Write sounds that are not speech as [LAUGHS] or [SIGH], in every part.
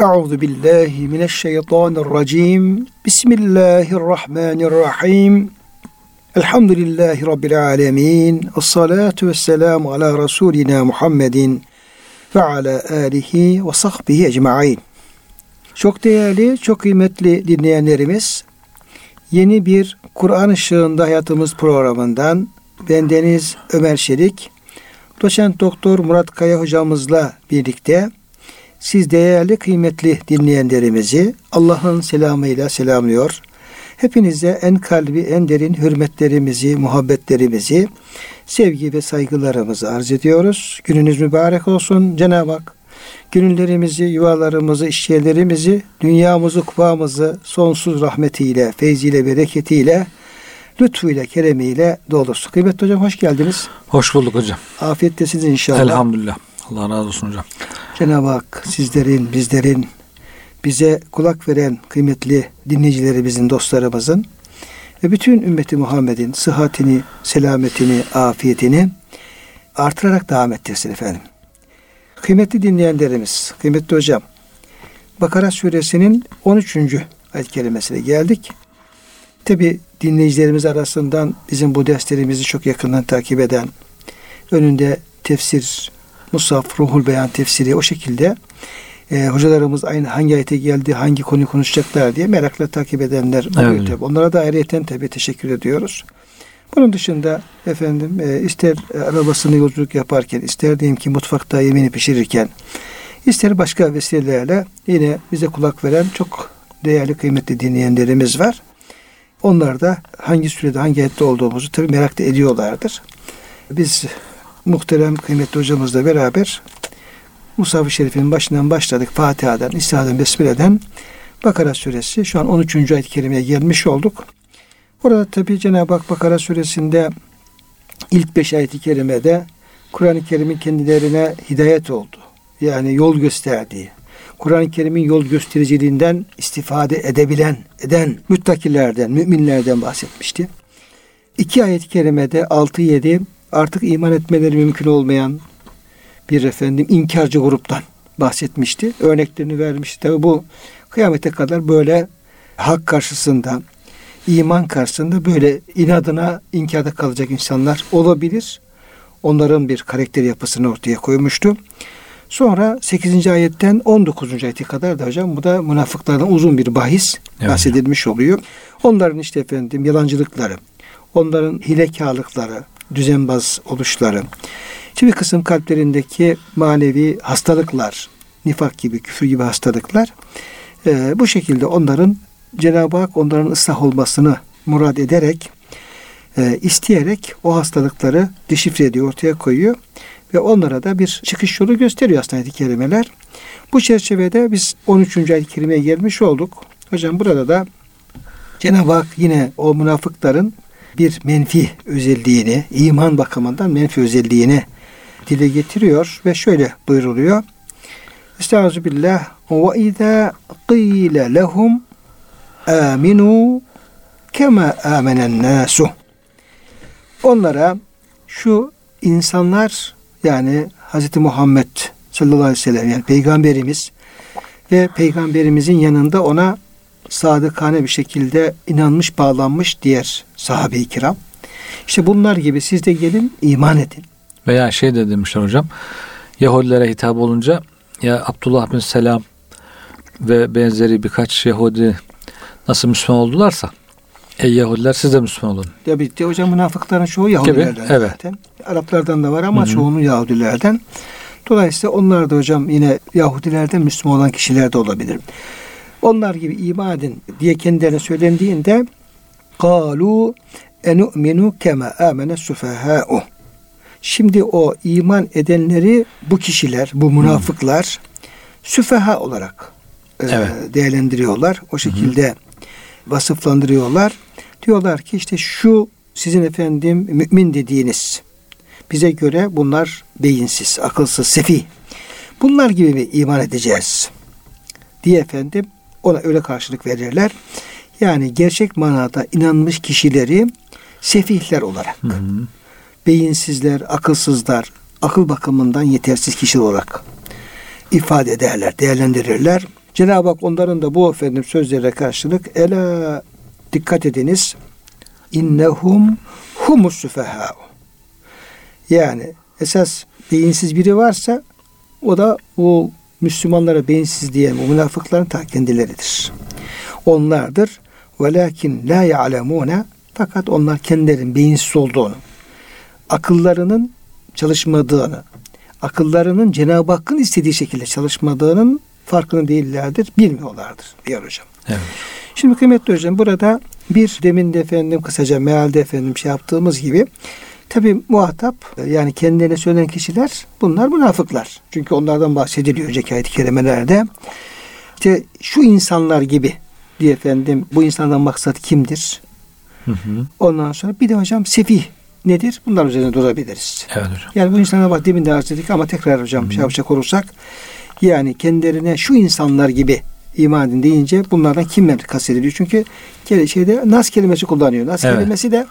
Euzu billahi mineşşeytanirracim. Bismillahirrahmanirrahim. Elhamdülillahi rabbil alamin. Essalatu vesselamu ala rasulina Muhammedin ve ala alihi ve sahbihi ecmaîn. Çok değerli, çok kıymetli dinleyenlerimiz, yeni bir Kur'an ışığında hayatımız programından ben Deniz Ömer Şerik, doçent doktor Murat Kaya hocamızla birlikte siz değerli kıymetli dinleyenlerimizi Allah'ın selamıyla selamlıyor. Hepinize en kalbi en derin hürmetlerimizi, muhabbetlerimizi, sevgi ve saygılarımızı arz ediyoruz. Gününüz mübarek olsun Cenab-ı Hak. Gönüllerimizi, yuvalarımızı, işyerlerimizi, dünyamızı, kupamızı sonsuz rahmetiyle, feyziyle, bereketiyle, lütfuyla, keremiyle doldursun. Kıymetli hocam hoş geldiniz. Hoş bulduk hocam. Afiyettesiniz inşallah. Elhamdülillah. Allah razı olsun hocam. Cenab-ı Hak sizlerin, bizlerin, bize kulak veren kıymetli dinleyicilerimizin, dostlarımızın ve bütün ümmeti Muhammed'in sıhhatini, selametini, afiyetini artırarak devam ettirsin efendim. Kıymetli dinleyenlerimiz, kıymetli hocam, Bakara suresinin 13. ayet kelimesine geldik. Tabi dinleyicilerimiz arasından bizim bu derslerimizi çok yakından takip eden, önünde tefsir, Musaf, Ruhul Beyan tefsiri o şekilde e, hocalarımız aynı hangi ayete geldi, hangi konuyu konuşacaklar diye merakla takip edenler oluyor evet. tabi. Onlara da ayrıyeten tabi teşekkür ediyoruz. Bunun dışında efendim e, ister arabasını yolculuk yaparken, ister diyeyim ki mutfakta yemeğini pişirirken, ister başka vesilelerle yine bize kulak veren çok değerli kıymetli dinleyenlerimiz var. Onlar da hangi sürede hangi ayette olduğumuzu tabi merak ediyorlardır. Biz muhterem kıymetli hocamızla beraber Musaf-ı Şerif'in başından başladık. Fatiha'dan, İstiha'dan, Besmele'den Bakara suresi şu an 13. ayet-i kerimeye gelmiş olduk. Orada tabi Cenab-ı Hak Bakara suresinde ilk beş ayet-i kerimede Kur'an-ı Kerim'in kendilerine hidayet oldu. Yani yol gösterdiği, Kur'an-ı Kerim'in yol göstericiliğinden istifade edebilen, eden müttakilerden, müminlerden bahsetmişti. İki ayet-i kerimede 6-7 artık iman etmeleri mümkün olmayan bir efendim inkarcı gruptan bahsetmişti. Örneklerini vermişti. Tabi bu kıyamete kadar böyle hak karşısında, iman karşısında böyle inadına inkarda kalacak insanlar olabilir. Onların bir karakter yapısını ortaya koymuştu. Sonra 8. ayetten 19. ayete kadar da hocam bu da münafıklardan uzun bir bahis evet. bahsedilmiş oluyor. Onların işte efendim yalancılıkları, onların hilekarlıkları, düzenbaz oluşları, bir kısım kalplerindeki manevi hastalıklar, nifak gibi, küfür gibi hastalıklar e, bu şekilde onların Cenab-ı Hak onların ıslah olmasını murad ederek e, isteyerek o hastalıkları deşifre ediyor, ortaya koyuyor ve onlara da bir çıkış yolu gösteriyor aslında ayet kerimeler. Bu çerçevede biz 13. ayet-i gelmiş olduk. Hocam burada da Cenab-ı Hak yine o münafıkların bir menfi özelliğini, iman bakımından menfi özelliğini dile getiriyor ve şöyle buyuruluyor. Estaizu billah ve izâ qîle lehum aminu kema amenen nasu. Onlara şu insanlar yani Hz. Muhammed sallallahu aleyhi ve sellem yani peygamberimiz ve peygamberimizin yanında ona sadıkane bir şekilde inanmış, bağlanmış diğer sahabe-i kiram. İşte bunlar gibi siz de gelin iman edin. Veya şey de demişler hocam. Yahudilere hitap olunca ya Abdullah bin Selam ve benzeri birkaç Yahudi nasıl Müslüman oldularsa Ey Yahudiler siz de Müslüman olun. Ya bitti hocam münafıkların çoğu Yahudilerden Gibi, evet. zaten. Araplardan da var ama Hı-hı. çoğunun Yahudilerden. Dolayısıyla onlar da hocam yine Yahudilerden Müslüman olan kişiler de olabilir. Onlar gibi iman edin diye kendilerine söylendiğinde kalu enu'minu kema amene sufaha'u. Şimdi o iman edenleri bu kişiler, bu münafıklar hmm. süfeha olarak e, evet. değerlendiriyorlar. O şekilde hmm. vasıflandırıyorlar. Diyorlar ki işte şu sizin efendim mümin dediğiniz bize göre bunlar beyinsiz, akılsız, sefi. Bunlar gibi mi iman edeceğiz? Diye efendim ona öyle karşılık verirler. Yani gerçek manada inanmış kişileri sefihler olarak, hı hı. beyinsizler, akılsızlar, akıl bakımından yetersiz kişi olarak ifade ederler, değerlendirirler. Cenab-ı Hak onların da bu efendim sözlere karşılık ela dikkat ediniz. İnnehum humus süfeha. Yani esas beyinsiz biri varsa o da o Müslümanlara beyinsiz diyen o münafıkların ta kendileridir. Onlardır. Velakin la ya'lemune fakat onlar kendilerinin beyinsiz olduğunu, akıllarının çalışmadığını, akıllarının Cenab-ı Hakk'ın istediği şekilde çalışmadığının farkını değillerdir, bilmiyorlardır diyor hocam. Evet. Şimdi kıymetli hocam burada bir demin de efendim kısaca mealde efendim şey yaptığımız gibi tabi muhatap yani kendilerine söylenen kişiler bunlar münafıklar. Çünkü onlardan bahsediliyor önceki ayet-i kerimelerde. İşte şu insanlar gibi diye efendim bu insandan maksat kimdir? Hı hı. Ondan sonra bir de hocam sefih nedir? Bunlar üzerine durabiliriz. Evet hocam. Yani bu insanlara bak demin de arz ettik ama tekrar hocam şey yapacak olursak yani kendilerine şu insanlar gibi iman edin deyince bunlardan kimler kastediliyor? Çünkü şeyde nas kelimesi kullanıyor. Nas Evet. kelimesi de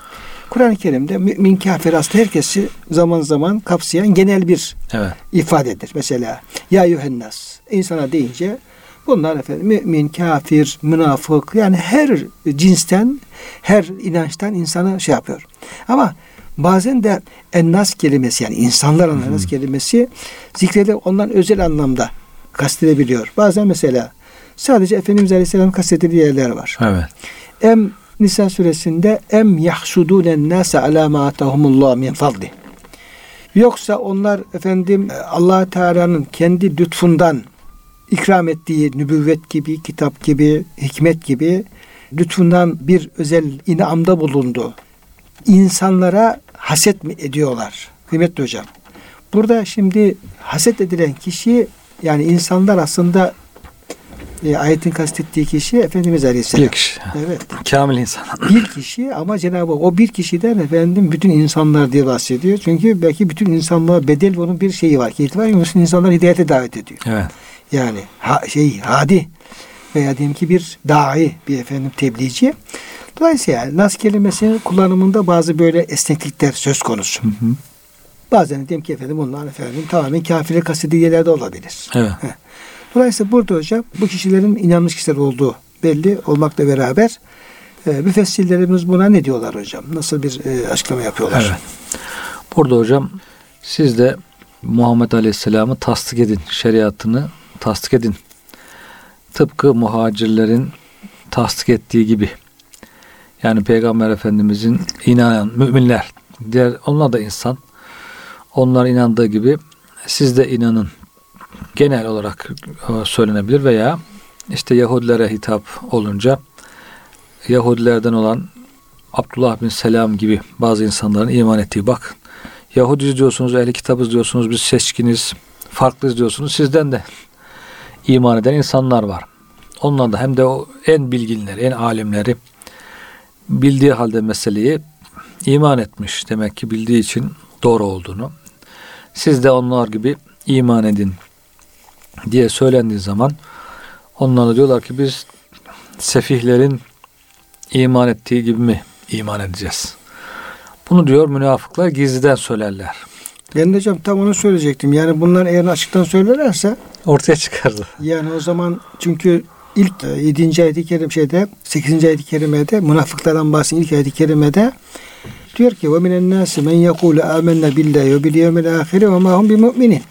Kur'an-ı Kerim'de mümin kafir aslında herkesi zaman zaman kapsayan genel bir Evet. ifadedir. Mesela ya yuhennas insana deyince bunlar efendim mümin, kafir, münafık yani her cinsten, her inançtan insana şey yapıyor. Ama bazen de ennas kelimesi yani insanlar anlamında kelimesi zikrede ondan özel anlamda kastedebiliyor. Bazen mesela sadece Efendimiz Aleyhisselam kastedildiği yerler var. Evet. Em Nisa suresinde em yahsudûnen nâse alâ mâ atahumullah min fadli. Yoksa onlar efendim allah Teala'nın kendi lütfundan ikram ettiği nübüvvet gibi, kitap gibi, hikmet gibi lütfundan bir özel inamda bulundu. İnsanlara haset mi ediyorlar? Kıymetli hocam. Burada şimdi haset edilen kişi yani insanlar aslında e, ayetin kastettiği kişi Efendimiz Aleyhisselam. Bir kişi. Evet. Kamil insan. Bir kişi ama Cenab-ı Hak o bir kişiden efendim bütün insanlar diye bahsediyor. Çünkü belki bütün insanlığa bedel onun bir şeyi var. Ki var. Bütün insanlar hidayete davet ediyor. Evet. Yani ha, şey hadi veya diyelim ki bir dahi bir efendim tebliğci. Dolayısıyla yani nas kelimesinin kullanımında bazı böyle esneklikler söz konusu. Hı hı. Bazen diyelim ki efendim bunlar efendim tamamen kafire kastediği yerlerde olabilir. Evet. Dolayısıyla burada hocam bu kişilerin inanmış kişiler olduğu belli olmakla beraber e, müfessirlerimiz buna ne diyorlar hocam? Nasıl bir e, açıklama yapıyorlar? Evet. Burada hocam siz de Muhammed Aleyhisselam'ı tasdik edin. Şeriatını tasdik edin. Tıpkı muhacirlerin tasdik ettiği gibi. Yani Peygamber Efendimizin inanan müminler. Diğer onlar da insan. Onlar inandığı gibi siz de inanın. Genel olarak e, söylenebilir veya işte Yahudilere hitap olunca Yahudilerden olan Abdullah bin Selam gibi bazı insanların iman ettiği bak Yahudi diyorsunuz, ehli kitabız diyorsunuz, biz seçkiniz, farklıyız diyorsunuz. Sizden de iman eden insanlar var. Onlar da hem de o en bilginleri, en alimleri bildiği halde meseleyi iman etmiş. Demek ki bildiği için doğru olduğunu. Siz de onlar gibi iman edin diye söylendiği zaman onlar da diyorlar ki biz sefihlerin iman ettiği gibi mi iman edeceğiz? Bunu diyor münafıklar gizliden söylerler. Ben de hocam tam onu söyleyecektim. Yani bunlar eğer açıktan söylerlerse Ortaya çıkardı. yani o zaman çünkü ilk 7. ayet-i kerim şeyde 8. ayet-i kerimede münafıklardan bahseden ilk ayet-i kerimede diyor ki ve minen nasi men yekulu amennâ billahi ve bil yevmil ahire ve ma hum bimü'minin.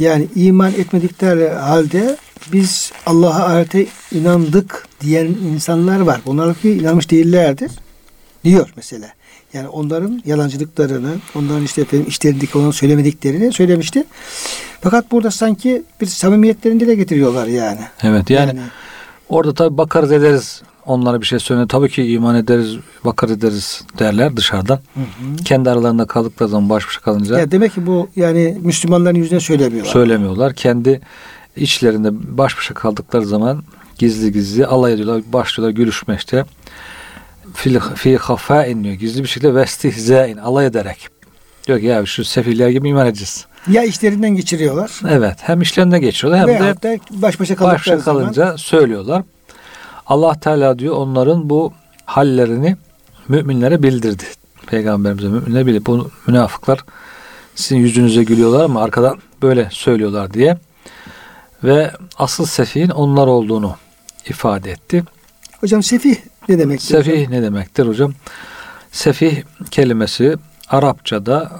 Yani iman etmedikleri halde biz Allah'a ahirete inandık diyen insanlar var. Bunlar ki inanmış değillerdir. Diyor mesela. Yani onların yalancılıklarını, onların işte efendim işlerindeki olan söylemediklerini söylemişti. Fakat burada sanki bir samimiyetlerini dile getiriyorlar yani. Evet yani, orada tabi bakarız ederiz onlara bir şey söyle. Tabii ki iman ederiz, bakarız ederiz derler dışarıdan. Hı hı. Kendi aralarında kaldıkları zaman baş başa kalınca Ya demek ki bu yani Müslümanların yüzüne söylemiyorlar. söylemiyorlar. Kendi içlerinde baş başa kaldıkları zaman gizli gizli alay ediyorlar. Başlıyorlar gülüşme işte. Fil, fi hafain diyor. Gizli bir şekilde vestihzain alay ederek. Diyor ki ya şu sefiller gibi iman edeceğiz. Ya işlerinden geçiriyorlar. Evet. Hem işlerinde geçiyorlar hem de Veyahut da baş başa baş başa zaman kalınca söylüyorlar. Allah Teala diyor onların bu hallerini müminlere bildirdi. Peygamberimize müminlere bildirdi. Bu münafıklar sizin yüzünüze gülüyorlar ama arkadan böyle söylüyorlar diye ve asıl sefihin onlar olduğunu ifade etti. Hocam sefih ne demek? Sefih ne demektir hocam? Sefih kelimesi Arapçada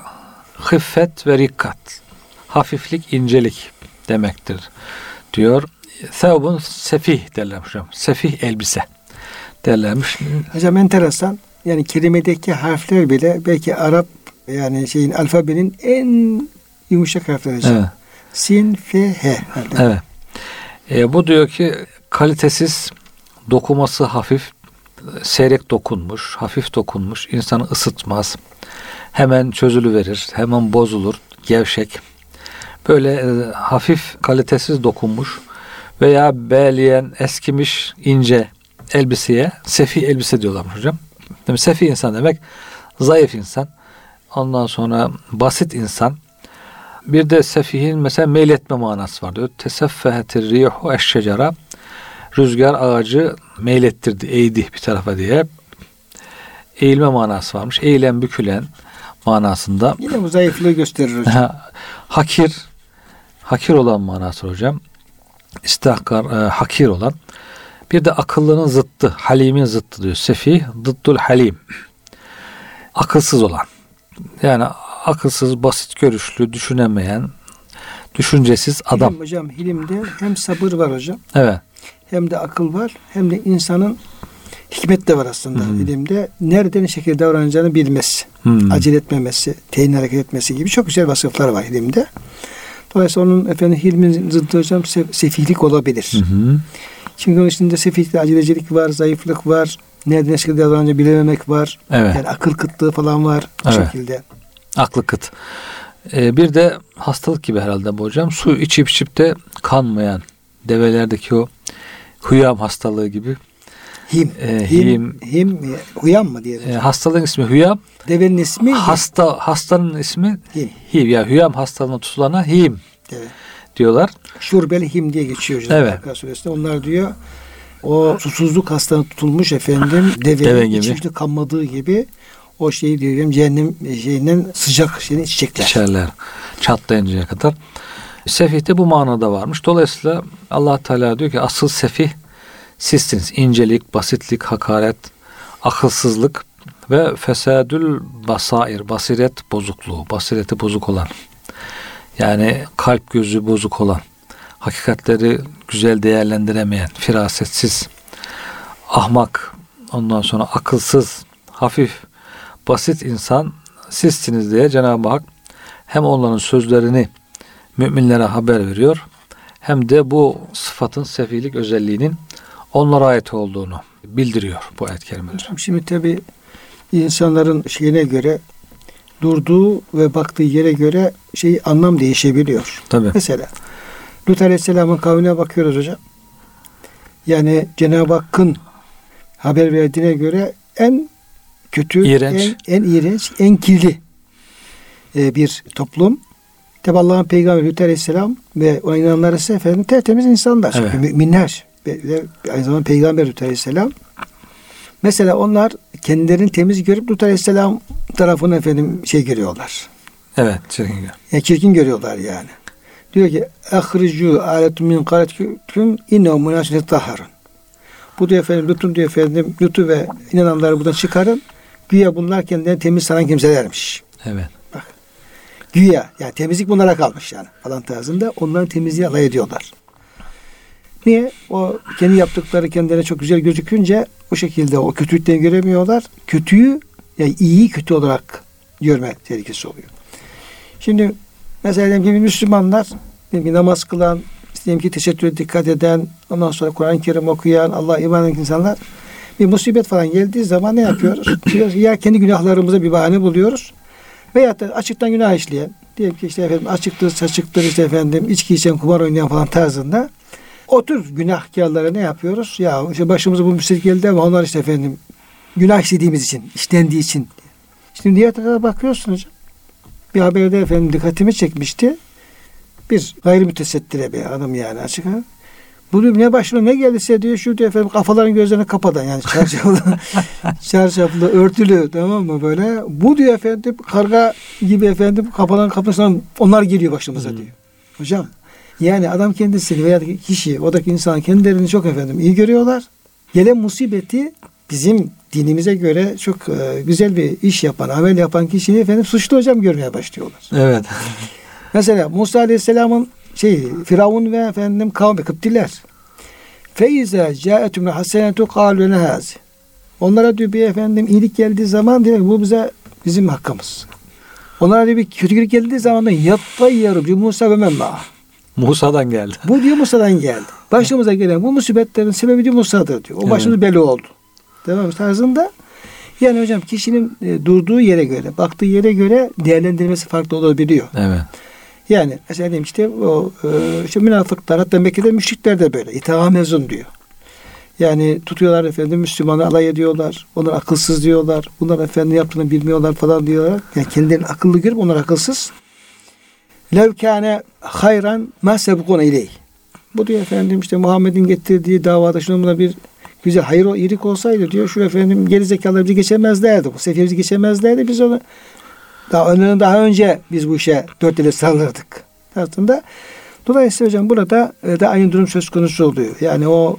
hıffet ve rikkat, hafiflik, incelik demektir diyor. Thevbun sefih derler hocam. Sefih elbise derlermiş. Hocam enteresan. Yani kelimedeki harfler bile belki Arap yani şeyin alfabenin en yumuşak harfleri hocam. Evet. Sin, F, H. harfleri. Evet. E, bu diyor ki kalitesiz, dokuması hafif, seyrek dokunmuş, hafif dokunmuş, insanı ısıtmaz. Hemen çözülüverir, hemen bozulur, gevşek. Böyle e, hafif, kalitesiz dokunmuş veya beleyen, eskimiş, ince elbiseye sefi elbise diyorlarmış hocam. Demek sefi insan demek zayıf insan. Ondan sonra basit insan. Bir de sefihin mesela meyletme manası var diyor. Teseffehetir rihu eşşecera. Rüzgar ağacı meylettirdi, eğdi bir tarafa diye. Eğilme manası varmış. Eğilen, bükülen manasında. Yine bu zayıflığı gösterir hocam. [LAUGHS] hakir, hakir olan manası hocam. İstihkar, e, hakir olan. Bir de akıllının zıttı, halimin zıttı diyor. Sefih, dıddul halim. Akılsız olan. Yani akılsız, basit görüşlü, düşünemeyen, düşüncesiz adam. Hilim hocam hilimde hem sabır var hocam Evet. hem de akıl var hem de insanın hikmet de var aslında hı. ilimde. Nerede ne şekilde davranacağını bilmesi, Hmm. acele etmemesi, teyin hareket etmesi gibi çok güzel vasıflar var ilimde. Dolayısıyla onun efendim hilmin zıddı hocam se- sefihlik olabilir. Hı hı. Çünkü onun içinde sefihlikte acelecilik var, zayıflık var, nerede ne şekilde davranacağını bilememek var. Evet. Yani akıl kıtlığı falan var bu Evet. şekilde. Aklı kıt. Ee, bir de hastalık gibi herhalde bu hocam. Su içip içip de kanmayan develerdeki o huyam hastalığı gibi. Him. Ee, him, him. him, huyam mı diye. Ee, hastalığın ismi huyam. Devenin ismi him. Hasta hastanın ismi him. hiv ya huyam hastalığına tutulana him Evet. diyorlar. Şurbeli him diye geçiyor hocam. Evet. Bakara suresinde. Onlar diyor o susuzluk hastalığına tutulmuş efendim [LAUGHS] devenin Deve gibi. içmişte kanmadığı gibi o şeyi diyor efendim, cehennem şeyinden sıcak şeyini içecekler. İçerler çatlayıncaya kadar. Sefih de bu manada varmış. Dolayısıyla allah Teala diyor ki asıl sefih sizsiniz. İncelik, basitlik, hakaret, akılsızlık ve fesadül basair, basiret bozukluğu, basireti bozuk olan. Yani kalp gözü bozuk olan, hakikatleri güzel değerlendiremeyen, firasetsiz, ahmak, ondan sonra akılsız, hafif, basit insan sizsiniz diye Cenab-ı Hak hem onların sözlerini müminlere haber veriyor hem de bu sıfatın sefilik özelliğinin onlara ait olduğunu bildiriyor bu ayet-i kerimeler. Şimdi tabi insanların şeyine göre durduğu ve baktığı yere göre şey anlam değişebiliyor. Tabii. Mesela Lut Aleyhisselam'ın kavmine bakıyoruz hocam. Yani Cenab-ı Hakk'ın haber verdiğine göre en kötü, İğrenç. En, en iğrenç, en kirli e, bir toplum. Tabi Allah'ın peygamberi Lut Aleyhisselam ve ona inananlar ise efendim tertemiz insanlar. Evet. Müminler. Ve, aynı zamanda peygamber Lut Aleyhisselam. Mesela onlar kendilerini temiz görüp Lut Aleyhisselam tarafına efendim şey görüyorlar. Evet. çirkin gör. Yani çirkin görüyorlar yani. Diyor ki ahricu aletum min qaretkum innehu münasibet taharun. Bu diyor efendim Lut'un diyor efendim Lut'u ve inananları buradan çıkarın. Güya bunlar kendilerini temiz sanan kimselermiş. Evet. Güya yani temizlik bunlara kalmış yani falan tarzında onların temizliği alay ediyorlar. Niye? O kendi yaptıkları kendilerine çok güzel gözükünce o şekilde o kötülüklerini göremiyorlar. Kötüyü yani iyiyi kötü olarak görme tehlikesi oluyor. Şimdi mesela diyelim ki Müslümanlar diyelim ki namaz kılan, diyelim ki tesettüre dikkat eden, ondan sonra Kur'an-ı Kerim okuyan, Allah iman eden insanlar bir musibet falan geldiği zaman ne yapıyoruz? [COUGHS] Ya kendi günahlarımıza bir bahane buluyoruz. Veyahut da açıktan günah işleyen, diyelim ki işte efendim açıktır, saçıktır işte efendim içki içen, kumar oynayan falan tarzında o tür günahkarlara ne yapıyoruz? Ya işte başımıza bu musibet geldi ama onlar işte efendim günah işlediğimiz için, işlendiği için. Şimdi diğer tarafa bakıyorsunuz hocam. Bir haberde efendim dikkatimi çekmişti. Bir gayrimütesettire bir adam yani açık ha. Bu diyor ne başına ne geldiyse diyor şu diyor efendim kafaların gözlerini kapadan yani çarşaflı, [LAUGHS] çarşaflı örtülü tamam mı böyle. Bu diyor efendim karga gibi efendim kafaların kapısından onlar geliyor başımıza diyor. Hocam Yani adam kendisi veya kişi, oradaki insan kendilerini çok efendim iyi görüyorlar. Gelen musibeti bizim dinimize göre çok e, güzel bir iş yapan, amel yapan kişiyi efendim suçlu hocam görmeye başlıyorlar. Evet. [LAUGHS] Mesela Musa Aleyhisselam'ın şey Firavun ve efendim kavmi Kıptiler. Feize caetüm hasenetu kalu hazi. Onlara diyor bir efendim iyilik geldiği zaman diyor bu bize bizim hakkımız. Onlara diyor bir kötülük geldiği zaman da yattayyaru bi Musa ve memma. Musa'dan geldi. Bu diyor Musa'dan geldi. Başımıza gelen bu musibetlerin sebebi diyor Musa'dır diyor. O Evet. başımız belli oldu. Tamam tarzında. Yani hocam kişinin e, durduğu yere göre, baktığı yere göre değerlendirmesi farklı olabiliyor. Evet. Yani mesela diyelim işte o e, işte münafıklar hatta Mekke'de müşrikler de böyle. İtaha mezun diyor. Yani tutuyorlar efendim Müslümanı alay ediyorlar. Onlar akılsız diyorlar. Bunlar efendim yaptığını bilmiyorlar falan diyorlar. Yani kendilerini akıllı görüp onlar akılsız. Lev kâne hayran ma sebukuna ileyh. Bu diyor efendim işte Muhammed'in getirdiği davada şunun buna bir güzel hayır o iyilik olsaydı diyor şu efendim geri zekalar bizi geçemezlerdi. Bu sefer bizi geçemezlerdi. Biz onu daha onların daha önce biz bu işe dört ele saldırdık. Aslında dolayısıyla hocam burada e, da aynı durum söz konusu oluyor. Yani o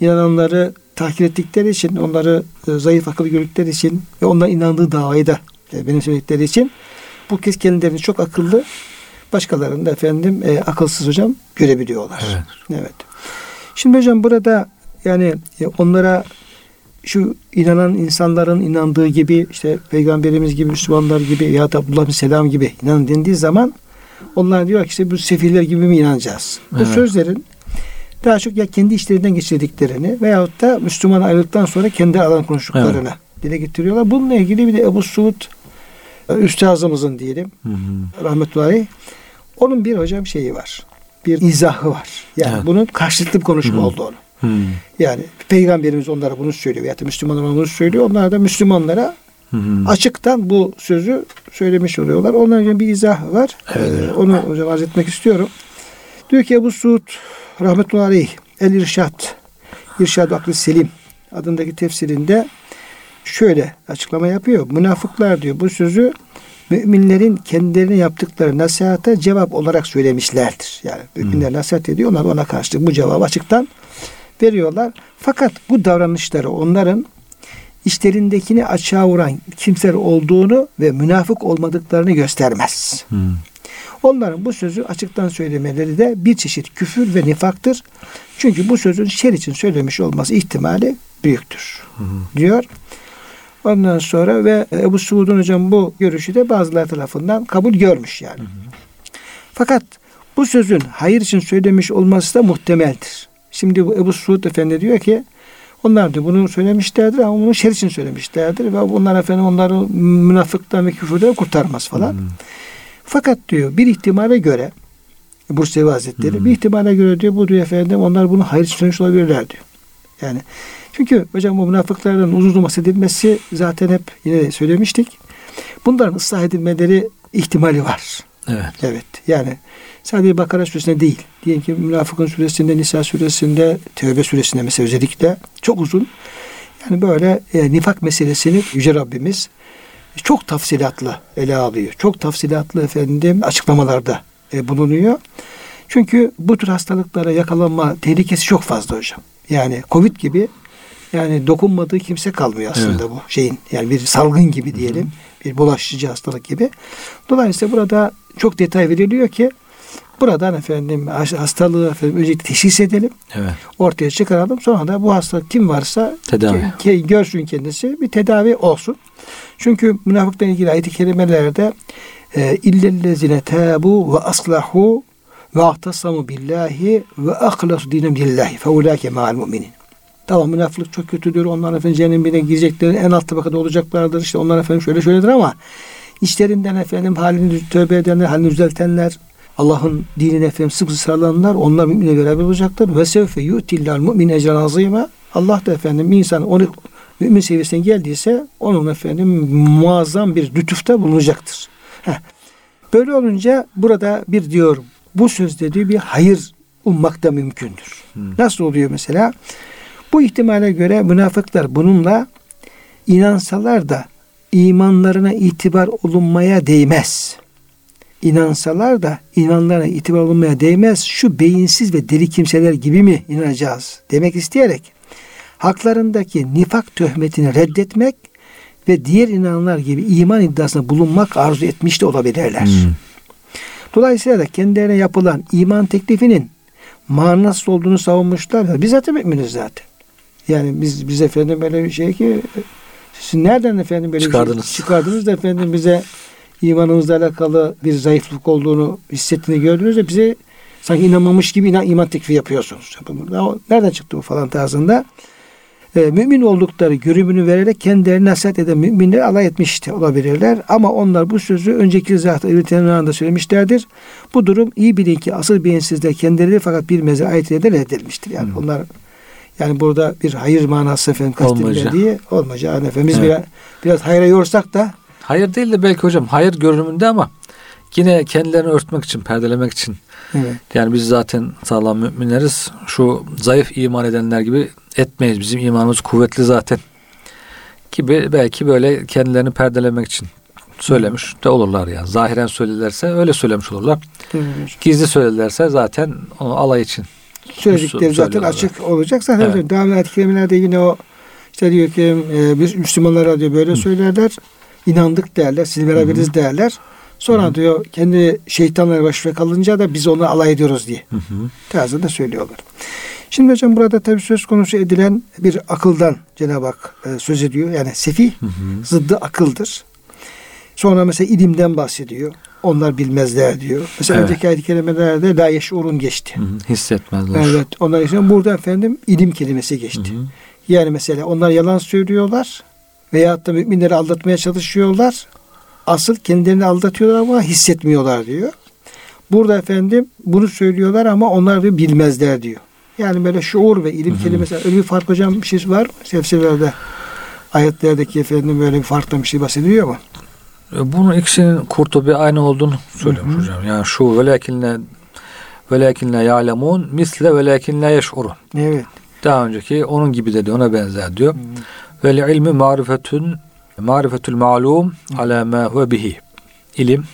inananları tahkir ettikleri için, onları e, zayıf akıllı gördükleri için ve onların inandığı davayı da e, benimsedikleri için bu kez kendilerini çok akıllı başkalarını da efendim e, akılsız hocam görebiliyorlar. Evet. Evet. Şimdi hocam burada yani e, onlara şu inanan insanların inandığı gibi işte peygamberimiz gibi Müslümanlar gibi ya da Abdullah bin Selam gibi inanın dendiği zaman onlar diyor ki işte bu sefirler gibi mi inanacağız? Bu Evet. sözlerin daha çok ya kendi işlerinden geçirdiklerini veyahut da Müslüman ayrıldıktan sonra kendi alan konuştuklarını dile getiriyorlar. Bununla ilgili bir de Ebu Suud e, üstazımızın diyelim Hı hı. rahmetullahi onun bir hocam şeyi var. Bir izahı var. Yani Evet. bunun karşılıklı bir konuşma Hı. olduğunu. Hı. Yani peygamberimiz onlara bunu söylüyor. Ya da Müslümanlar bunu söylüyor. Onlar da Müslümanlara Hı hı. açıktan bu sözü söylemiş oluyorlar. Ondan önce bir izah var. Evet. Ee, onu hocam arz etmek istiyorum. Diyor ki Ebu Suud rahmetullahi aleyh El İrşad İrşad Aklı Selim adındaki tefsirinde şöyle açıklama yapıyor. Münafıklar diyor bu sözü müminlerin kendilerine yaptıkları nasihata cevap olarak söylemişlerdir. Yani müminler nasihat ediyor. Onlar ona karşılık bu cevabı açıktan veriyorlar. Fakat bu davranışları onların işlerindekini açığa vuran kimseler olduğunu ve münafık olmadıklarını göstermez. Hı. Onların bu sözü açıktan söylemeleri de bir çeşit küfür ve nifaktır. Çünkü bu sözün şer için söylemiş olması ihtimali büyüktür. Diyor. Ondan sonra ve Ebu Suud'un hocam bu görüşü de bazıları tarafından kabul görmüş yani. Fakat bu sözün hayır için söylemiş olması da muhtemeldir. Şimdi bu Ebu Suud Efendi diyor ki onlar diyor bunu söylemişlerdir ama bunu şer için söylemişlerdir ve bunlar efendim onları münafıktan ve küfürden kurtarmaz falan. Fakat diyor bir ihtimale göre Bursevi Hazretleri Hmm. bir ihtimale göre diyor bu diyor efendim onlar bunu hayır için söylemiş olabilirler diyor. Yani çünkü hocam bu münafıkların uzun bahsedilmesi zaten hep yine söylemiştik. Bunların ıslah edilmeleri ihtimali var. Evet. Evet. Yani sadece Bakara suresinde değil. Diyelim ki Münafıkın suresinde, Nisa suresinde, Tevbe suresinde mesela özellikle çok uzun. Yani böyle e, nifak meselesini Yüce Rabbimiz çok tafsilatlı ele alıyor. Çok tafsilatlı efendim açıklamalarda e, bulunuyor. Çünkü bu tür hastalıklara yakalanma tehlikesi çok fazla hocam. Yani Covid gibi yani dokunmadığı kimse kalmıyor aslında bu şeyin. Yani bir salgın gibi diyelim. Bir bulaşıcı hastalık gibi. Dolayısıyla burada çok detay veriliyor ki buradan efendim hastalığı efendim öncelikle teşhis edelim. Evet. Ortaya çıkaralım. Sonra da bu hastalık kim varsa Tedavi. ke- görsün kendisi bir tedavi olsun. Çünkü münafıkla ilgili ayet-i kerimelerde e, illellezine tabu ve aslahu ve ahtasamu billahi ve ahlasu dinem lillahi fe ulake ma'al müminin. Tamam münafıklık çok kötüdür. Onlar efendim cehennemine girecekler. En alt tabakada olacaklardır. İşte onlar efendim şöyle şöyledir ama içlerinden efendim halini tövbe edenler, halini düzeltenler, Allah'ın dinine efendim sıkı sarılanlar onlar müminle beraber olacaklar. Ve sevfe yu'tillal mu'min ecran azîme. Allah da efendim insan onu mümin seviyesine geldiyse onun efendim muazzam bir lütufta bulunacaktır. Heh. Böyle olunca burada bir diyor bu sözde diyor bir hayır ummak da mümkündür. Nasıl oluyor mesela? Bu ihtimale göre münafıklar bununla inansalar da imanlarına itibar olunmaya değmez. inansalar da inanlarına itibar olmaya değmez. Şu beyinsiz ve deli kimseler gibi mi inanacağız demek isteyerek haklarındaki nifak töhmetini reddetmek ve diğer inananlar gibi iman iddiasında bulunmak arzu etmiş de olabilirler. Hmm. Dolayısıyla da kendilerine yapılan iman teklifinin manasız olduğunu savunmuşlar. Biz zaten müminiz zaten. Yani biz biz efendim böyle bir şey ki siz nereden efendim böyle çıkardınız. bir şey çıkardınız da efendim bize imanımızla alakalı bir zayıflık olduğunu hissettiğini gördünüz de bize sanki inanmamış gibi inan, iman teklifi yapıyorsunuz. Nereden çıktı bu falan tarzında e, mümin oldukları görümünü vererek kendilerini nasihat eden müminleri alay etmiş de olabilirler. Ama onlar bu sözü önceki zat İbn-i söylemişlerdir. Bu durum iyi bilin ki asıl beyinsizler kendileri fakat bir mezar ayetiyle reddedilmiştir. Yani hmm. onlar yani burada bir hayır manası efendim kastedilir diye olmaca. Yani efendimiz evet. biraz, biraz hayra yorsak da Hayır değil de belki hocam hayır görünümünde ama yine kendilerini örtmek için, perdelemek için. Evet. Yani biz zaten sağlam müminleriz. Şu zayıf iman edenler gibi etmeyiz. Bizim imanımız kuvvetli zaten. Gibi belki böyle kendilerini perdelemek için söylemiş de olurlar yani. Zahiren söylerlerse öyle söylemiş olurlar. Evet. Gizli söylerlerse zaten onu alay için. Söyledikleri zaten açık olacak. Zaten evet. ayet kelimelerde yine o işte diyor ki e, biz Müslümanlara diyor böyle Hı. söylerler. İnandık derler. Siz beraberiz Hı. derler. Sonra Hı-hı. diyor kendi şeytanları başına kalınca da biz onu alay ediyoruz diye. Tarzında söylüyorlar. Şimdi hocam burada tabi söz konusu edilen bir akıldan Cenab-ı Hak e, söz ediyor. Yani sefi zıddı akıldır. Sonra mesela ilimden bahsediyor. Onlar bilmezler diyor. Mesela evet. önceki ayet-i kerimelerde la yeşurun geçti. Hı hı, hissetmezler. Evet. Onlar için burada efendim ilim kelimesi geçti. Hı hı. Yani mesela onlar yalan söylüyorlar veyahut da müminleri aldatmaya çalışıyorlar. Asıl kendilerini aldatıyorlar ama hissetmiyorlar diyor. Burada efendim bunu söylüyorlar ama onlar da bilmezler diyor. Yani böyle şuur ve ilim kelimesi öyle bir fark hocam bir şey var mı? Tefsirlerde ayetlerdeki efendim böyle bir farklı bir şey bahsediliyor mu? Bunun ikisinin kurtubi aynı olduğunu Hı-hı. hocam. Yani şu velakinle velakinle ya'lemun misle velakinle yeş'urun. Evet. Daha önceki onun gibi dedi ona benzer diyor. Ve ilmi marifetun marifetül ma'lum ala ma huve bihi. İlim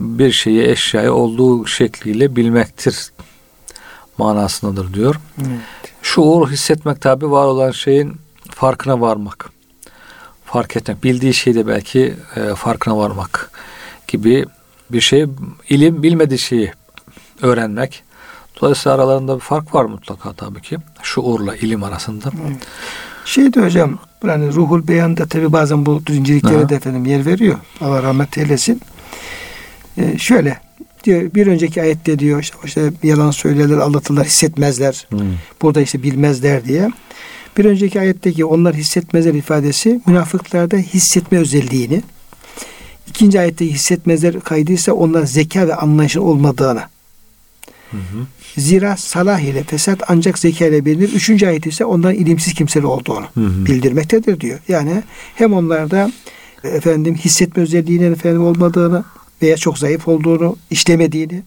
bir şeyi eşyayı olduğu şekliyle bilmektir manasındadır diyor. Evet. Şuur hissetmek tabi var olan şeyin farkına varmak. Fark etmek. Bildiği şeyde belki e, farkına varmak gibi bir şey. ilim bilmediği şeyi öğrenmek. Dolayısıyla aralarında bir fark var mutlaka tabii ki. Şuurla ilim arasında. Evet. Şeydi hocam yani ruhul beyanda tabi bazen bu zincirliklere de efendim yer veriyor. Allah rahmet eylesin. Ee, şöyle diyor bir önceki ayette diyor işte, işte yalan söylerler, aldatırlar, hissetmezler. Hmm. Burada işte bilmezler diye. Bir önceki ayetteki onlar hissetmezler ifadesi münafıklarda hissetme özelliğini. İkinci ayette hissetmezler kaydı ise onlar zeka ve anlayışın olmadığını. Hı hı. Zira salah ile fesat ancak zeka ile bilinir. Üçüncü ayet ise onların ilimsiz kimseler olduğunu hı hı. bildirmektedir diyor. Yani hem onlarda efendim hissetme özelliğinin efendim olmadığını veya çok zayıf olduğunu, işlemediğini,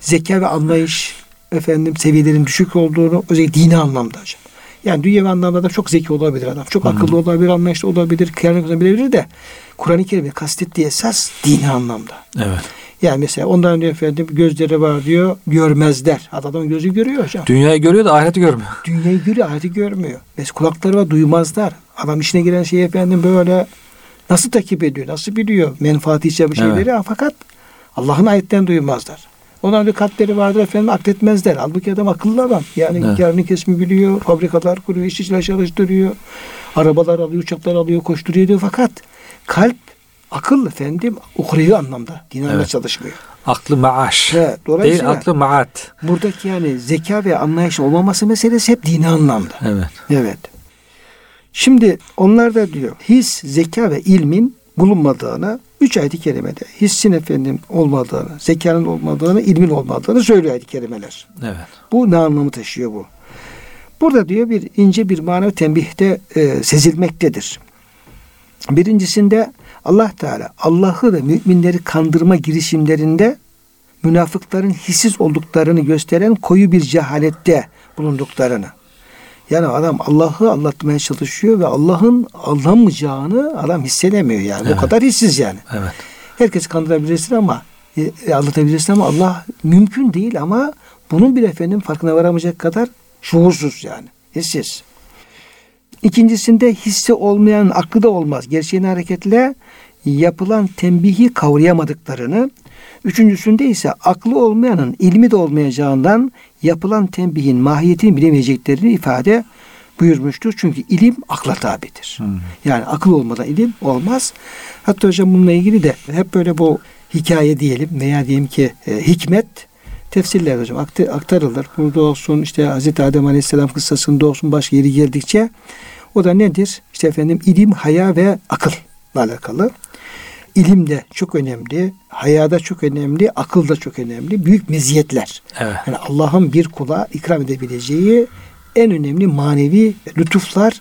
zeka ve anlayış efendim seviyelerin düşük olduğunu özellikle dini anlamda hocam. Yani dünya anlamda da çok zeki olabilir adam. Çok Hı-hı. akıllı olabilir, anlayışlı olabilir, kıyamet olabilir de Kur'an-ı Kerim'e kastettiği esas dini anlamda. Evet. Yani mesela ondan önce efendim gözleri var diyor, görmezler. Adamın gözü görüyor hocam. Dünyayı görüyor da ahireti görmüyor. Dünyayı görüyor, ahireti görmüyor. Mesela kulakları var, duymazlar. Adam işine giren şey efendim böyle nasıl takip ediyor, nasıl biliyor menfaati içe bir şeyleri evet. fakat Allah'ın ayetten duymazlar. Onların bir kalpleri vardır efendim akletmezler. Halbuki adam akıllı adam. Yani evet. karını kesmi biliyor, fabrikalar kuruyor, işçiler çalıştırıyor, arabalar alıyor, uçaklar alıyor, koşturuyor diyor. Fakat kalp akıl efendim uhrevi anlamda. Dinarla evet. çalışmıyor. Aklı maaş. He, değil aklı maat. Buradaki yani zeka ve anlayış olmaması meselesi hep dini anlamda. Evet. Evet. Şimdi onlar da diyor his, zeka ve ilmin bulunmadığını üç ayet-i kerimede hissin efendim olmadığını, zekanın olmadığını, ilmin olmadığını söylüyor ayet-i kerimeler. Evet. Bu ne anlamı taşıyor bu? Burada diyor bir ince bir manevi tembihte e, sezilmektedir. Birincisinde Allah Teala Allah'ı ve müminleri kandırma girişimlerinde münafıkların hissiz olduklarını gösteren koyu bir cehalette bulunduklarını. Yani adam Allah'ı anlatmaya çalışıyor ve Allah'ın anlamayacağını adam hissedemiyor yani. Evet. O kadar hissiz yani. Evet. Herkes kandırabilirsin ama e, anlatabilirsin ama Allah mümkün değil ama bunun bir efendim farkına varamayacak kadar şuursuz yani. Hissiz. İkincisinde hissi olmayan aklı da olmaz. Gerçeğin hareketle yapılan tembihi kavrayamadıklarını, üçüncüsünde ise aklı olmayanın ilmi de olmayacağından yapılan tembihin mahiyetini bilemeyeceklerini ifade buyurmuştur. Çünkü ilim akla tabidir. Hmm. Yani akıl olmadan ilim olmaz. Hatta hocam bununla ilgili de hep böyle bu hikaye diyelim veya diyelim ki e, hikmet tefsirler hocam aktarılır. Burada olsun işte Hazreti Adem Aleyhisselam kıssasında olsun başka yeri geldikçe o da nedir? İşte efendim ilim, haya ve akılla alakalı. İlim de çok önemli, hayada çok önemli, akıl da çok önemli. Büyük meziyetler. Evet. Yani Allah'ın bir kula ikram edebileceği en önemli manevi lütuflar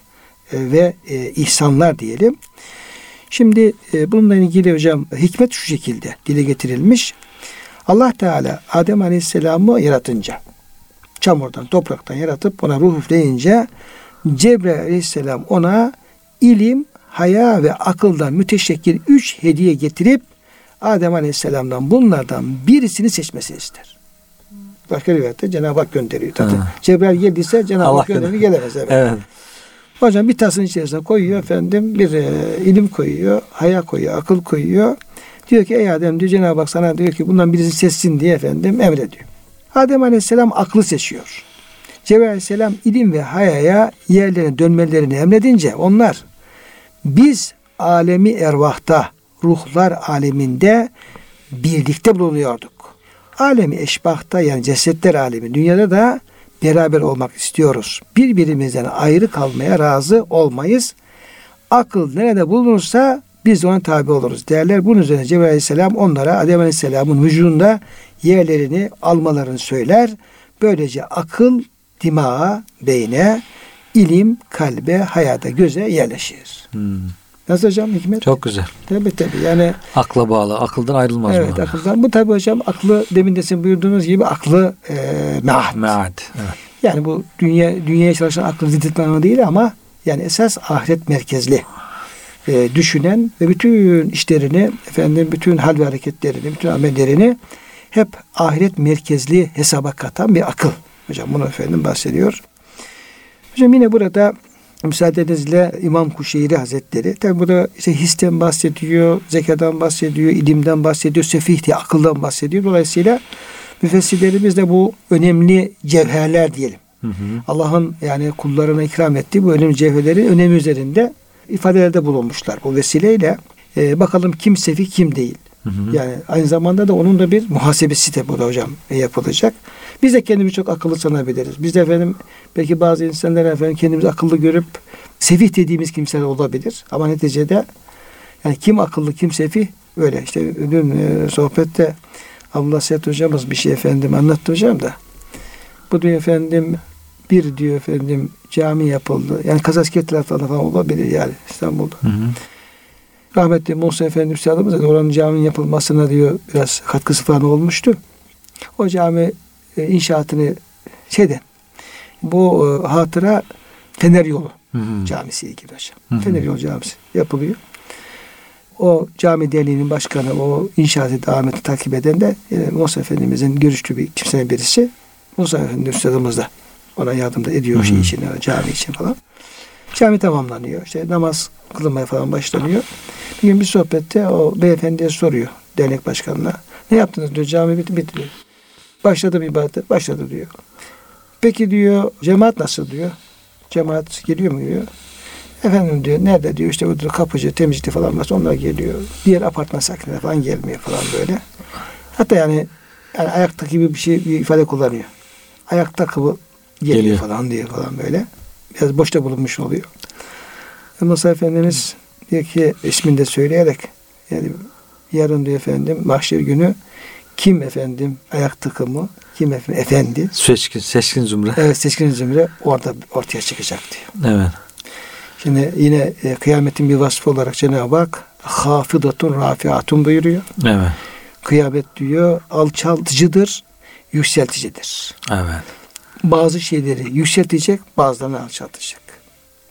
e, ve e, ihsanlar diyelim. Şimdi e, bununla ilgili hocam hikmet şu şekilde dile getirilmiş. Allah Teala Adem Aleyhisselam'ı yaratınca çamurdan, topraktan yaratıp ona ruh üfleyince Cebrail Aleyhisselam ona ilim, haya ve akıldan müteşekkir üç hediye getirip Adem Aleyhisselam'dan bunlardan birisini seçmesini ister. Başka rivayette Cenab-ı Hak gönderiyor. Tabii. Cebrail geldiyse Cenab-ı Hak gönderiyor gelemez. Evet. evet. Hocam bir tasın içerisine koyuyor efendim bir e, ilim koyuyor, haya koyuyor, akıl koyuyor. Diyor ki ey Adem diyor Cenab-ı Hak sana diyor ki bundan birisi seçsin diye efendim emrediyor. Adem Aleyhisselam aklı seçiyor. Cebrail Aleyhisselam ilim ve hayaya yerlerine dönmelerini emredince onlar biz alemi ervahta, ruhlar aleminde birlikte bulunuyorduk. Alemi eşbahta yani cesetler alemi dünyada da beraber olmak istiyoruz. Birbirimizden ayrı kalmaya razı olmayız. Akıl nerede bulunursa biz ona tabi oluruz derler. Bunun üzerine Cebrail Aleyhisselam onlara Adem Aleyhisselam'ın vücudunda yerlerini almalarını söyler. Böylece akıl dimağa, beyne, ilim kalbe, hayata, göze yerleşir. Hmm. Nasıl hocam hikmet? Çok güzel. Tabii tabii yani. Akla bağlı. Akıldan ayrılmaz Evet bu akıldan. Bu tabii hocam aklı demin de sizin buyurduğunuz gibi aklı e, mead. Mead. Evet. Yani bu dünya dünyaya çalışan aklı ziddet değil ama yani esas ahiret merkezli e, düşünen ve bütün işlerini efendim bütün hal ve hareketlerini, bütün amellerini hep ahiret merkezli hesaba katan bir akıl. Hocam bunu efendim bahsediyor. Hocam yine burada müsaadenizle İmam Kuşeyri Hazretleri tabi burada işte histen bahsediyor, zekadan bahsediyor, ilimden bahsediyor, sefih diye akıldan bahsediyor. Dolayısıyla müfessirlerimiz de bu önemli cevherler diyelim. Allah'ın yani kullarına ikram ettiği bu önemli cevherlerin önemi üzerinde ifadelerde bulunmuşlar. Bu vesileyle e, bakalım kim sefih kim değil. Hı hı. Yani aynı zamanda da onun da bir muhasebesi de burada hocam yapılacak. Biz de kendimizi çok akıllı sanabiliriz. Biz de efendim belki bazı insanlar efendim kendimizi akıllı görüp sefih dediğimiz kimseler olabilir. Ama neticede yani kim akıllı kim sefih öyle. işte dün e, sohbette Abdullah Seyit hocamız bir şey efendim anlattı hocam da. Bu diyor efendim bir diyor efendim cami yapıldı. Yani tarafında falan olabilir yani İstanbul'da. Hı hı. Rahmetli Musa Efendi Üstadımız da oranın caminin yapılmasına diyor biraz katkısı falan olmuştu. O cami e, inşaatını şeyden bu e, hatıra Fener Yolu hı hı. camisi ilgili hocam. Hı hı. Fener Yolu camisi yapılıyor. O cami derneğinin başkanı, o inşaatı devam etti, takip eden de e, Musa Efendimizin görüşlü bir kimsenin birisi. Musa Efendi Üstadımız da ona yardımda ediyor hı hı. şey için, cami için falan. Cami tamamlanıyor. İşte namaz kılınmaya falan başlanıyor. Bir gün bir sohbette o beyefendiye soruyor dernek başkanına. Ne yaptınız diyor cami bitti bitti diyor. Başladı bir ibadet başladı diyor. Peki diyor cemaat nasıl diyor. Cemaat geliyor mu diyor. Efendim diyor nerede diyor işte burada kapıcı temizlikçi falan varsa onlar geliyor. Diğer apartman sakinleri falan gelmiyor falan böyle. Hatta yani, yani ayakta gibi bir şey bir ifade kullanıyor. Ayakta kıvı geliyor, geliyor. falan diye falan böyle. Biraz boşta bulunmuş oluyor. Musa Efendimiz diyor ki ismini de söyleyerek yani yarın diyor efendim mahşer günü kim efendim ayak takımı kim efendim efendi seçkin seçkin zümre evet seçkin zümre orada ortaya çıkacak diyor. Evet. Şimdi yine e, kıyametin bir vasfı olarak Cenab-ı Hak hafidatun rafiatun buyuruyor. Evet. Kıyamet diyor alçaltıcıdır, yükselticidir. Evet. Bazı şeyleri yükseltecek, bazılarını alçaltacak.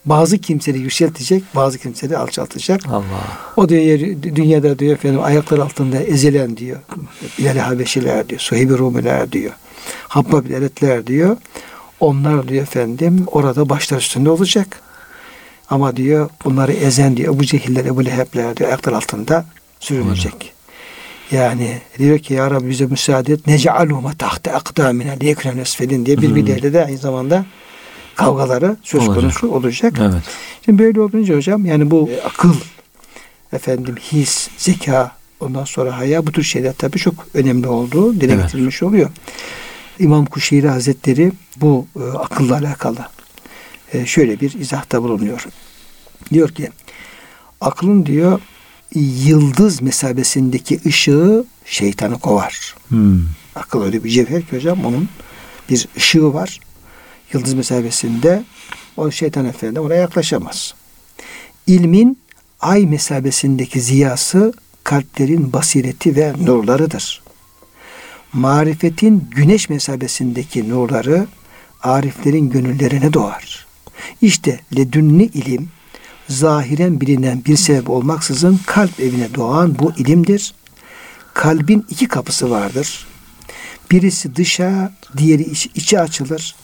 Bazı kimseleri yükseltecek, bazı kimseleri alçaltacak. Allah. O diyor dünyada diyor efendim ayaklar altında ezilen diyor. Bilal Habeşiler diyor. Suheyb Rumiler diyor. Habbab Eretler diyor. Onlar diyor efendim orada başlar üstünde olacak. Ama diyor bunları ezen diyor Ebu Cehiller, Ebu Lehebler diyor ayaklar altında sürünecek. Yani diyor ki ya Rabbi bize müsaade et. Nece'aluhuma tahte akdamina liyekren esfelin diye birbirleriyle de aynı zamanda kavgaları söz Olacak. konusu olacak. Evet. Şimdi böyle olunca hocam yani bu e, akıl, efendim his, zeka, ondan sonra haya bu tür şeyler tabii çok önemli olduğu dile Evet. getirilmiş oluyor. İmam Kuşeyri Hazretleri bu e, akılla alakalı e, şöyle bir izahta bulunuyor. Diyor ki aklın diyor yıldız mesabesindeki ışığı şeytanı kovar. Hmm. Akıl öyle bir cevher ki hocam onun bir ışığı var. Yıldız mesabesinde o şeytan efendi oraya yaklaşamaz. İlmin ay mesabesindeki ziyası kalplerin basireti ve nurlarıdır. Marifetin güneş mesabesindeki nurları ariflerin gönüllerine doğar. İşte ledünni ilim zahiren bilinen bir sebep olmaksızın kalp evine doğan bu ilimdir. Kalbin iki kapısı vardır. Birisi dışa, diğeri iç, içe açılır.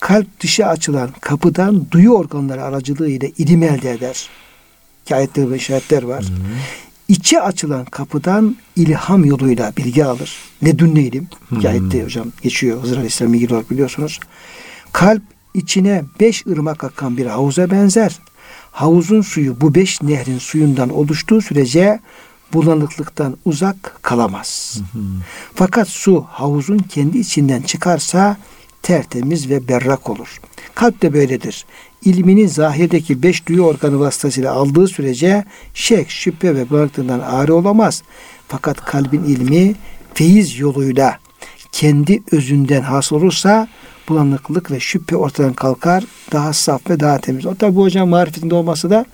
Kalp dışa açılan kapıdan duyu organları aracılığıyla ilim elde eder. Ki ayetler ve işaretler var. İçe açılan kapıdan ilham yoluyla bilgi alır. Ledünne ilim. Ki ayette hocam geçiyor Hızır Aleyhisselam'la ilgili olarak biliyorsunuz. Kalp içine beş ırmak akan bir havuza benzer. Havuzun suyu bu beş nehrin suyundan oluştuğu sürece bulanıklıktan uzak kalamaz. Fakat su havuzun kendi içinden çıkarsa tertemiz ve berrak olur. Kalp de böyledir. İlmini zahirdeki beş duyu organı vasıtasıyla aldığı sürece şek, şüphe ve bulanıklığından ağrı olamaz. Fakat kalbin ilmi feyiz yoluyla kendi özünden hasıl olursa bulanıklık ve şüphe ortadan kalkar. Daha saf ve daha temiz. O tabi bu hocam marifetinde olması da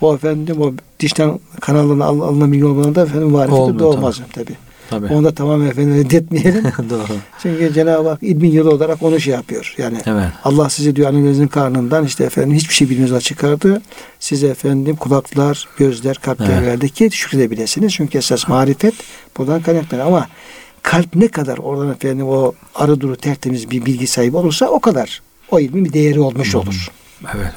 o efendim o dişten kanalına al, alınan bilgi olmadan da efendim marifeti Olmuyor doğmaz tabi. Tabii. Onu da tamamen efendim reddetmeyelim. [LAUGHS] Doğru. Çünkü Cenab-ı Hak ilmin yolu olarak onu şey yapıyor. Yani Evet. Allah sizi diyor annenizin karnından işte efendim hiçbir şey bilmiyorsa çıkardı. Size efendim kulaklar, gözler, kalpler Evet. verdi ki şükredebilirsiniz. Çünkü esas marifet buradan kaynaklanır. Ama kalp ne kadar oradan efendim o arı duru tertemiz bir bilgi sahibi olursa o kadar o ilmin bir değeri olmuş olur. Evet.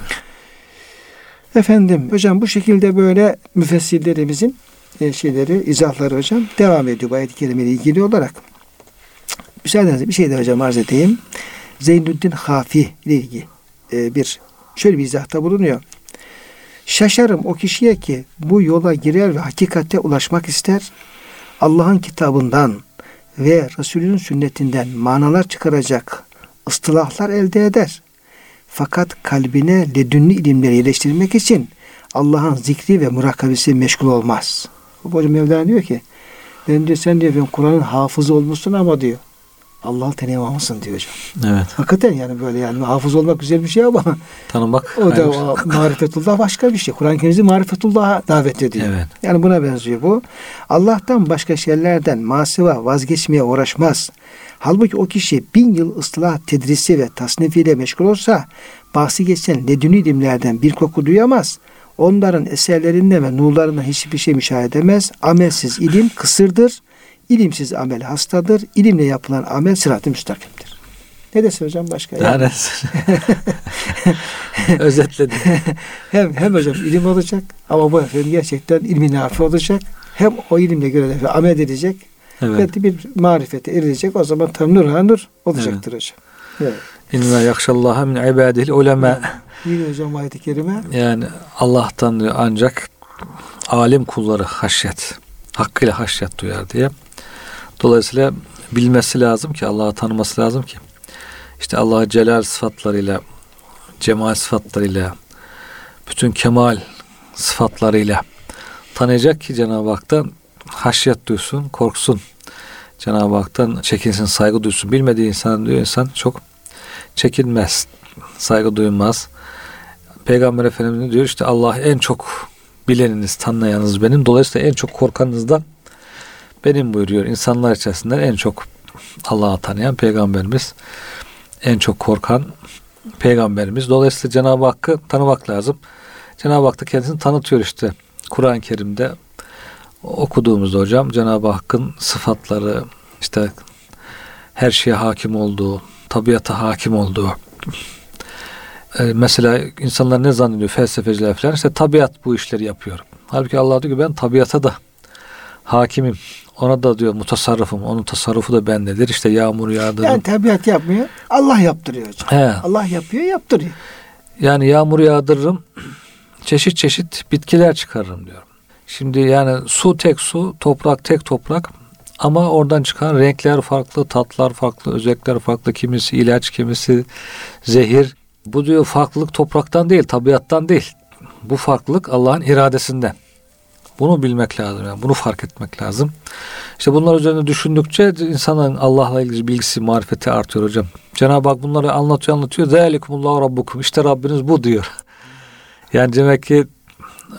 Efendim hocam bu şekilde böyle müfessirlerimizin e, şeyleri, izahları hocam devam ediyor bu ayet-i kerime ile ilgili olarak. Müsaadenizle bir şey de hocam arz edeyim. Zeynüddin Hafi ile ilgili e, bir şöyle bir izahta bulunuyor. Şaşarım o kişiye ki bu yola girer ve hakikate ulaşmak ister. Allah'ın kitabından ve Resulünün sünnetinden manalar çıkaracak ıstılahlar elde eder. Fakat kalbine ledünlü ilimleri yerleştirmek için Allah'ın zikri ve murakabesi meşgul olmaz. Hocam Mevlana diyor ki ben diyor sen diyor ben Kur'an'ın hafızı olmuşsun ama diyor Allah'ı tanıyamamışsın diyor hocam. Evet. Hakikaten yani böyle yani hafız olmak güzel bir şey ama Tanımak. o da o marifetullah başka bir şey. Kur'an-ı Kerim bizi marifetullah'a davet ediyor. Evet. Yani buna benziyor bu. Allah'tan başka şeylerden masiva vazgeçmeye uğraşmaz. Halbuki o kişi bin yıl ıslah tedrisi ve tasnifiyle meşgul olsa bahsi geçen ledünü ilimlerden bir koku duyamaz. Onların eserlerinden ve nurlarından hiçbir şey müşahede edemez. Amelsiz ilim kısırdır. İlimsiz amel hastadır. İlimle yapılan amel sırat-ı müstakimdir. Ne desin hocam başka? Daha Yani? [LAUGHS] Özetledim. hem, hem hocam ilim olacak ama bu efendim gerçekten ilmi nafi olacak. Hem o ilimle göre de amel edecek. Evet. Ve bir marifete erilecek. O zaman tam nur ha nur olacaktır hocam. Evet. İnna yakşallaha min ibadihil ulema. Yine hocam ayet-i kerime. Yani Allah'tan ancak alim kulları haşyet, hakkıyla haşyet duyar diye. Dolayısıyla bilmesi lazım ki, Allah'ı tanıması lazım ki. İşte Allah'ı celal sıfatlarıyla, cemal sıfatlarıyla, bütün kemal sıfatlarıyla tanıyacak ki Cenab-ı Hak'tan haşyet duysun, korksun. Cenab-ı Hak'tan çekinsin, saygı duysun. Bilmediği insan diyor insan çok çekinmez, saygı duymaz. Peygamber Efendimiz diyor işte Allah en çok bileniniz, tanıyanınız benim. Dolayısıyla en çok korkanınız da benim buyuruyor. İnsanlar içerisinden en çok Allah'ı tanıyan Peygamberimiz en çok korkan peygamberimiz. Dolayısıyla Cenab-ı Hakk'ı tanımak lazım. Cenab-ı Hak da kendisini tanıtıyor işte. Kur'an-ı Kerim'de okuduğumuzda hocam Cenab-ı Hakk'ın sıfatları işte her şeye hakim olduğu, tabiata hakim olduğu. Ee, mesela insanlar ne zannediyor felsefeciler falan işte tabiat bu işleri yapıyor. Halbuki Allah diyor ki ben tabiata da hakimim. Ona da diyor mutasarrıfım. Onun tasarrufu da bendedir. İşte yağmur yağdırırım. Yani tabiat yapmıyor. Allah yaptırıyor hocam. He. Allah yapıyor, yaptırıyor. Yani yağmur yağdırırım. Çeşit çeşit bitkiler çıkarırım diyorum. Şimdi yani su tek su, toprak tek toprak. Ama oradan çıkan renkler farklı, tatlar farklı, özellikler farklı. Kimisi ilaç, kimisi zehir. Bu diyor farklılık topraktan değil, tabiattan değil. Bu farklılık Allah'ın iradesinden. Bunu bilmek lazım. Yani bunu fark etmek lazım. İşte bunlar üzerine düşündükçe insanın Allah'la ilgili bilgisi, marifeti artıyor hocam. Cenab-ı Hak bunları anlatıyor anlatıyor. Zalikumullahu rabbukum. İşte Rabbiniz bu diyor. Yani demek ki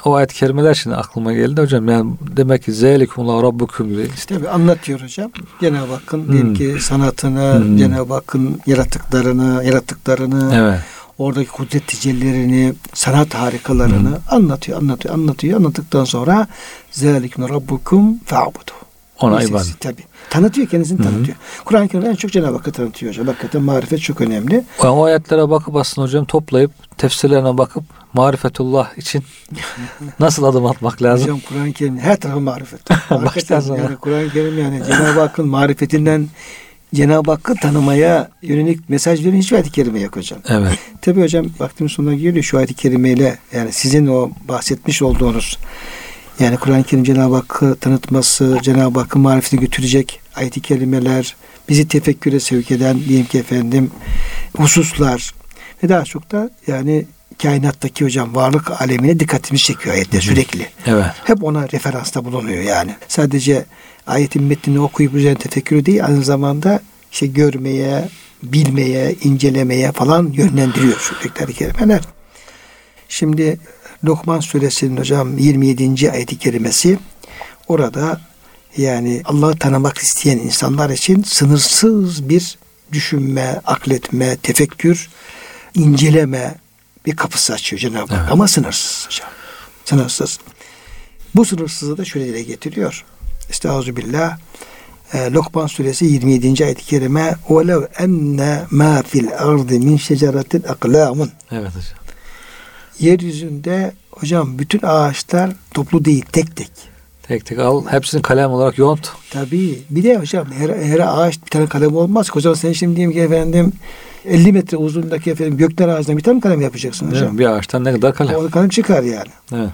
o ayet kelimeler şimdi aklıma geldi hocam. Yani demek ki zelikumullahu rabbukum gibi. İşte tabii anlatıyor hocam. Cenab-ı Hakk'ın diyelim Hmm. ki sanatını, Hmm. Cenab-ı Hakk'ın yaratıklarını, yarattıklarını, Evet. Oradaki kudret tecellilerini, sanat harikalarını anlatıyor, anlatıyor, anlatıyor. Anlattıktan sonra zelikum rabbukum fa'budu. Ona ibadet. Tabii. Tanıtıyor, kendisini tanıtıyor. Kur'an-ı Kerim'de en çok Cenab-ı Hakk'ı tanıtıyor hocam. Hakikaten marifet çok önemli. O, o ayetlere bakıp aslında hocam toplayıp tefsirlerine bakıp marifetullah için [LAUGHS] nasıl adım atmak lazım? Hocam Kur'an-ı Kerim her tarafı marifet. [LAUGHS] Baştan yani Kur'an-ı Kerim yani Cenab-ı Hakk'ın marifetinden Cenab-ı Hakk'ı tanımaya yönelik mesaj veren hiçbir ayet-i kerime yok hocam. Evet. Tabi hocam vaktimin sonuna geliyor şu ayet-i kerimeyle yani sizin o bahsetmiş olduğunuz yani Kur'an-ı Kerim Cenab-ı Hakk'ı tanıtması, Cenab-ı Hakk'ın marifetini götürecek ayet-i kerimeler, bizi tefekküre sevk eden diyelim ki efendim hususlar ve daha çok da yani kainattaki hocam varlık alemine dikkatimizi çekiyor ayetler sürekli. Evet. Hep ona referansta bulunuyor yani. Sadece ayetin metnini okuyup üzerine tefekkür değil aynı zamanda işte görmeye, bilmeye, incelemeye falan yönlendiriyor sürekli ayet-i kerimeler. Şimdi Lokman suresinin hocam 27. ayet-i kerimesi orada yani Allah'ı tanımak isteyen insanlar için sınırsız bir düşünme, akletme, tefekkür, inceleme bir kapısı açıyor Cenab-ı Hak. Evet. Ama sınırsız hocam. Sınırsız. Bu sınırsızlığı da şöyle dile getiriyor. Estağfirullah. E, Lokman suresi 27. ayet-i kerime وَلَوْ اَنَّ مَا فِي الْاَرْضِ مِنْ شَجَرَةٍ اَقْلَامٌ Evet hocam. Yeryüzünde hocam bütün ağaçlar toplu değil tek tek. Tek tek al. Hepsini kalem olarak yont. Tabii. Bir de hocam her, her ağaç bir tane kalem olmaz. ki. Hocam sen şimdi diyeyim ki efendim 50 metre uzunluğundaki efendim gökler ağacından bir tane kalem yapacaksın hocam? Bir ağaçtan ne kadar kalem. O kalem çıkar yani. Evet.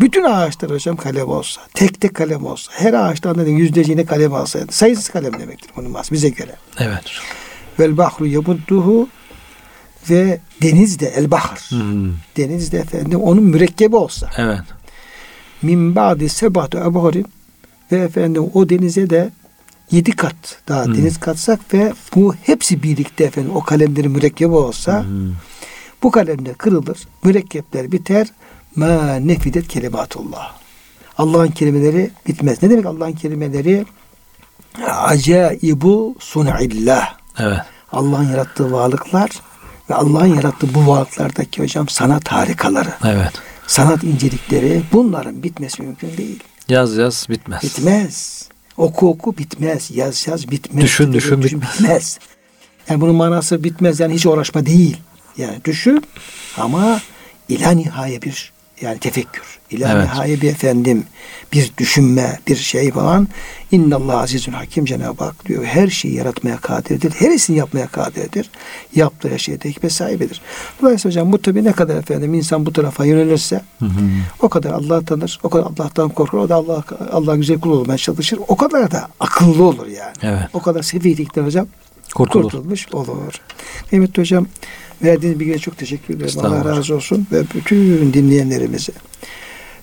Bütün ağaçlar hocam kalem olsa, tek tek kalem olsa, her ağaçtan da yüzlerce yine kalem alsaydı, sayısız kalem demektir bunun mas bize göre. Evet. Vel bahru yabudduhu ve deniz de el bahr. Hmm. Deniz de efendim onun mürekkebi olsa. Evet. Min ba'di sebatu ebharin ve efendim o denize de yedi kat daha Hmm. deniz katsak ve bu hepsi birlikte efendim o kalemlerin mürekkebi olsa Hmm. bu kalemler kırılır, mürekkepler biter. Ma nefidet kelimatullah. Allah'ın kelimeleri bitmez. Ne demek Allah'ın kelimeleri? Acaibu sun'illah. Evet. Allah'ın yarattığı varlıklar ve Allah'ın yarattığı bu varlıklardaki hocam sanat harikaları, Evet. sanat incelikleri bunların bitmesi mümkün değil. Yaz yaz bitmez. Bitmez. Oku oku bitmez. Yaz yaz bitmez. Düşün, düşün bitmez. Yani bunun manası bitmez yani hiç uğraşma değil. Yani düşün ama ila nihaye bir yani tefekkür. İla Evet. nihaye bir efendim bir düşünme bir şey falan. İnnallah azizun hakim Cenab-ı Hak diyor. Her şeyi yaratmaya kadirdir. Her işini yapmaya kadirdir. Yaptığı her şeyde hikmet sahibidir. Dolayısıyla hocam bu tabi ne kadar efendim insan bu tarafa yönelirse Hı hı. o kadar Allah'ı tanır, o kadar Allah'tan korkar, o da Allah Allah güzel kul olmaya çalışır. O kadar da akıllı olur yani. Evet. O kadar sefiyelikten hocam Kurtulur. kurtulmuş olur. Kıymetli hocam verdiğiniz bilgiye çok teşekkür ederim. Allah razı olsun ve bütün dinleyenlerimize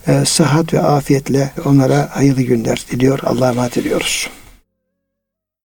e, sıhhat ve afiyetle onlara hayırlı günler diliyor. Allah'a emanet ediyoruz.